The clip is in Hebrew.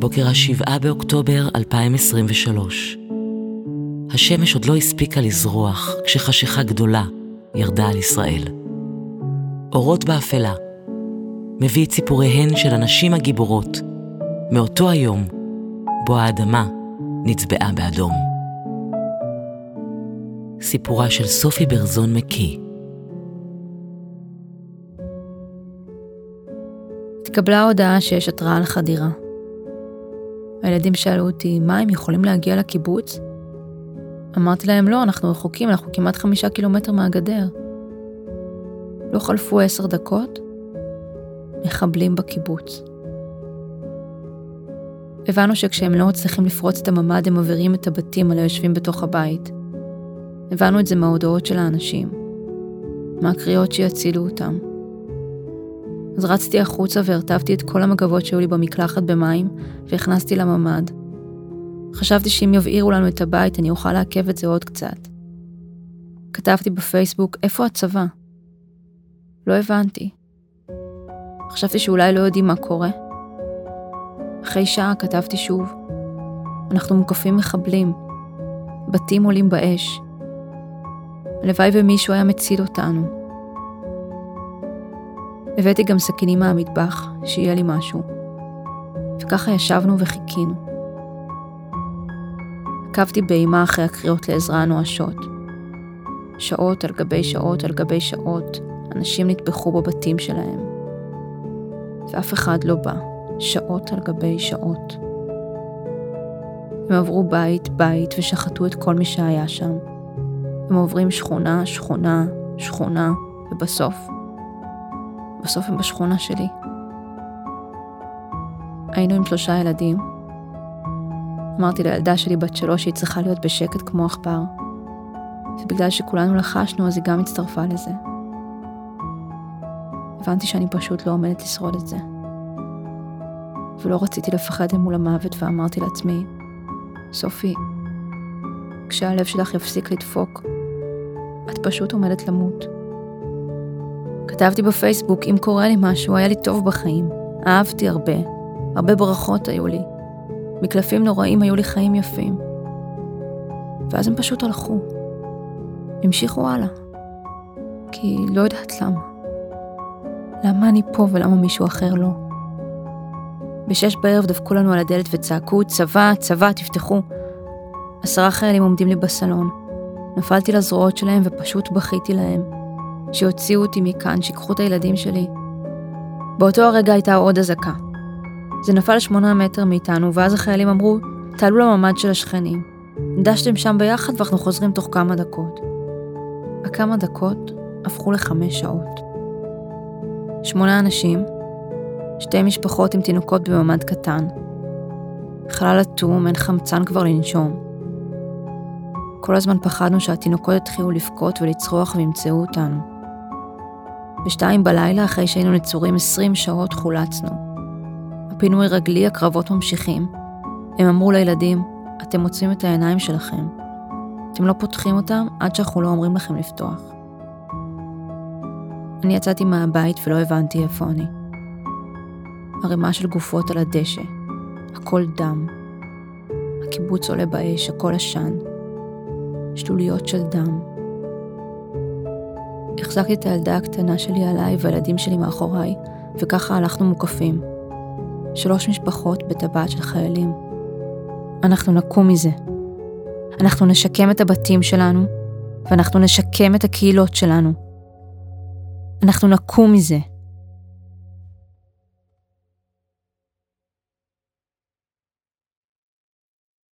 בוקר השבעה באוקטובר 2023. השמש עוד לא הספיקה לזרוח כשחשיכה גדולה ירדה על ישראל. אורות באפלה מביא את סיפוריהן של הנשים הגיבורות מאותו היום בו האדמה נצבעה באדום. סיפורה של סופי ברזון מקיא התקבלה הודעה שיש התראה על חדירה. הילדים שאלו אותי, מה, הם יכולים להגיע לקיבוץ? אמרתי להם, לא, אנחנו רחוקים, אנחנו כמעט חמישה קילומטר מהגדר. לא חלפו עשר דקות, מחבלים בקיבוץ. הבנו שכשהם לא מצליחים לפרוץ את הממ"ד, הם מבעירים את הבתים על היושבים בתוך הבית. הבנו את זה מההודעות של האנשים, מהקריאות שיצילו אותם. אז רצתי החוצה והרטבתי את כל המגבות שהיו לי במקלחת במים, והכנסתי לממ"ד. חשבתי שאם יבעירו לנו את הבית, אני אוכל לעכב את זה עוד קצת. כתבתי בפייסבוק, איפה הצבא? לא הבנתי. חשבתי שאולי לא יודעים מה קורה. אחרי שעה כתבתי שוב, אנחנו מוקפים מחבלים, בתים עולים באש. הלוואי ומישהו היה מציל אותנו. הבאתי גם סכינים מהמטבח, שיהיה לי משהו. וככה ישבנו וחיכינו. עקבתי באימה אחרי הקריאות לעזרה הנואשות. שעות על גבי שעות על גבי שעות, אנשים נטבחו בבתים שלהם. ואף אחד לא בא, שעות על גבי שעות. הם עברו בית-בית ושחטו את כל מי שהיה שם. הם עוברים שכונה, שכונה, שכונה, ובסוף בסוף הם בשכונה שלי. היינו עם שלושה ילדים. אמרתי לילדה שלי בת שלוש שהיא צריכה להיות בשקט כמו עכבר, ובגלל שכולנו לחשנו אז היא גם הצטרפה לזה. הבנתי שאני פשוט לא עומדת לשרוד את זה. ולא רציתי לפחד מול המוות ואמרתי לעצמי, סופי, כשהלב שלך יפסיק לדפוק, את פשוט עומדת למות. כתבתי בפייסבוק, אם קורה לי משהו, היה לי טוב בחיים. אהבתי הרבה, הרבה ברכות היו לי. מקלפים נוראים היו לי חיים יפים. ואז הם פשוט הלכו. המשיכו הלאה. כי לא יודעת למה. למה אני פה ולמה מישהו אחר לא? בשש בערב דפקו לנו על הדלת וצעקו, צבא, צבא, תפתחו. עשרה חיילים עומדים לי בסלון. נפלתי לזרועות שלהם ופשוט בכיתי להם. שיוציאו אותי מכאן, שיקחו את הילדים שלי. באותו הרגע הייתה עוד אזעקה. זה נפל שמונה מטר מאיתנו, ואז החיילים אמרו, תעלו לממ"ד של השכנים. נדשתם שם ביחד ואנחנו חוזרים תוך כמה דקות. הכמה דקות הפכו לחמש שעות. שמונה אנשים, שתי משפחות עם תינוקות בממ"ד קטן. חלל אטום, אין חמצן כבר לנשום. כל הזמן פחדנו שהתינוקות יתחילו לבכות ולצרוח וימצאו אותנו. בשתיים בלילה, אחרי שהיינו נצורים עשרים שעות, חולצנו. הפינוי רגלי, הקרבות ממשיכים. הם אמרו לילדים, אתם מוצאים את העיניים שלכם. אתם לא פותחים אותם עד שאנחנו לא אומרים לכם לפתוח. אני יצאתי מהבית ולא הבנתי איפה אני. ערימה של גופות על הדשא, הכל דם. הקיבוץ עולה באש, הכל עשן. שלוליות של דם. החזקתי את הילדה הקטנה שלי עליי והילדים שלי מאחוריי, וככה הלכנו מוקפים. שלוש משפחות בטבעת של חיילים. אנחנו נקום מזה. אנחנו נשקם את הבתים שלנו, ואנחנו נשקם את הקהילות שלנו. אנחנו נקום מזה.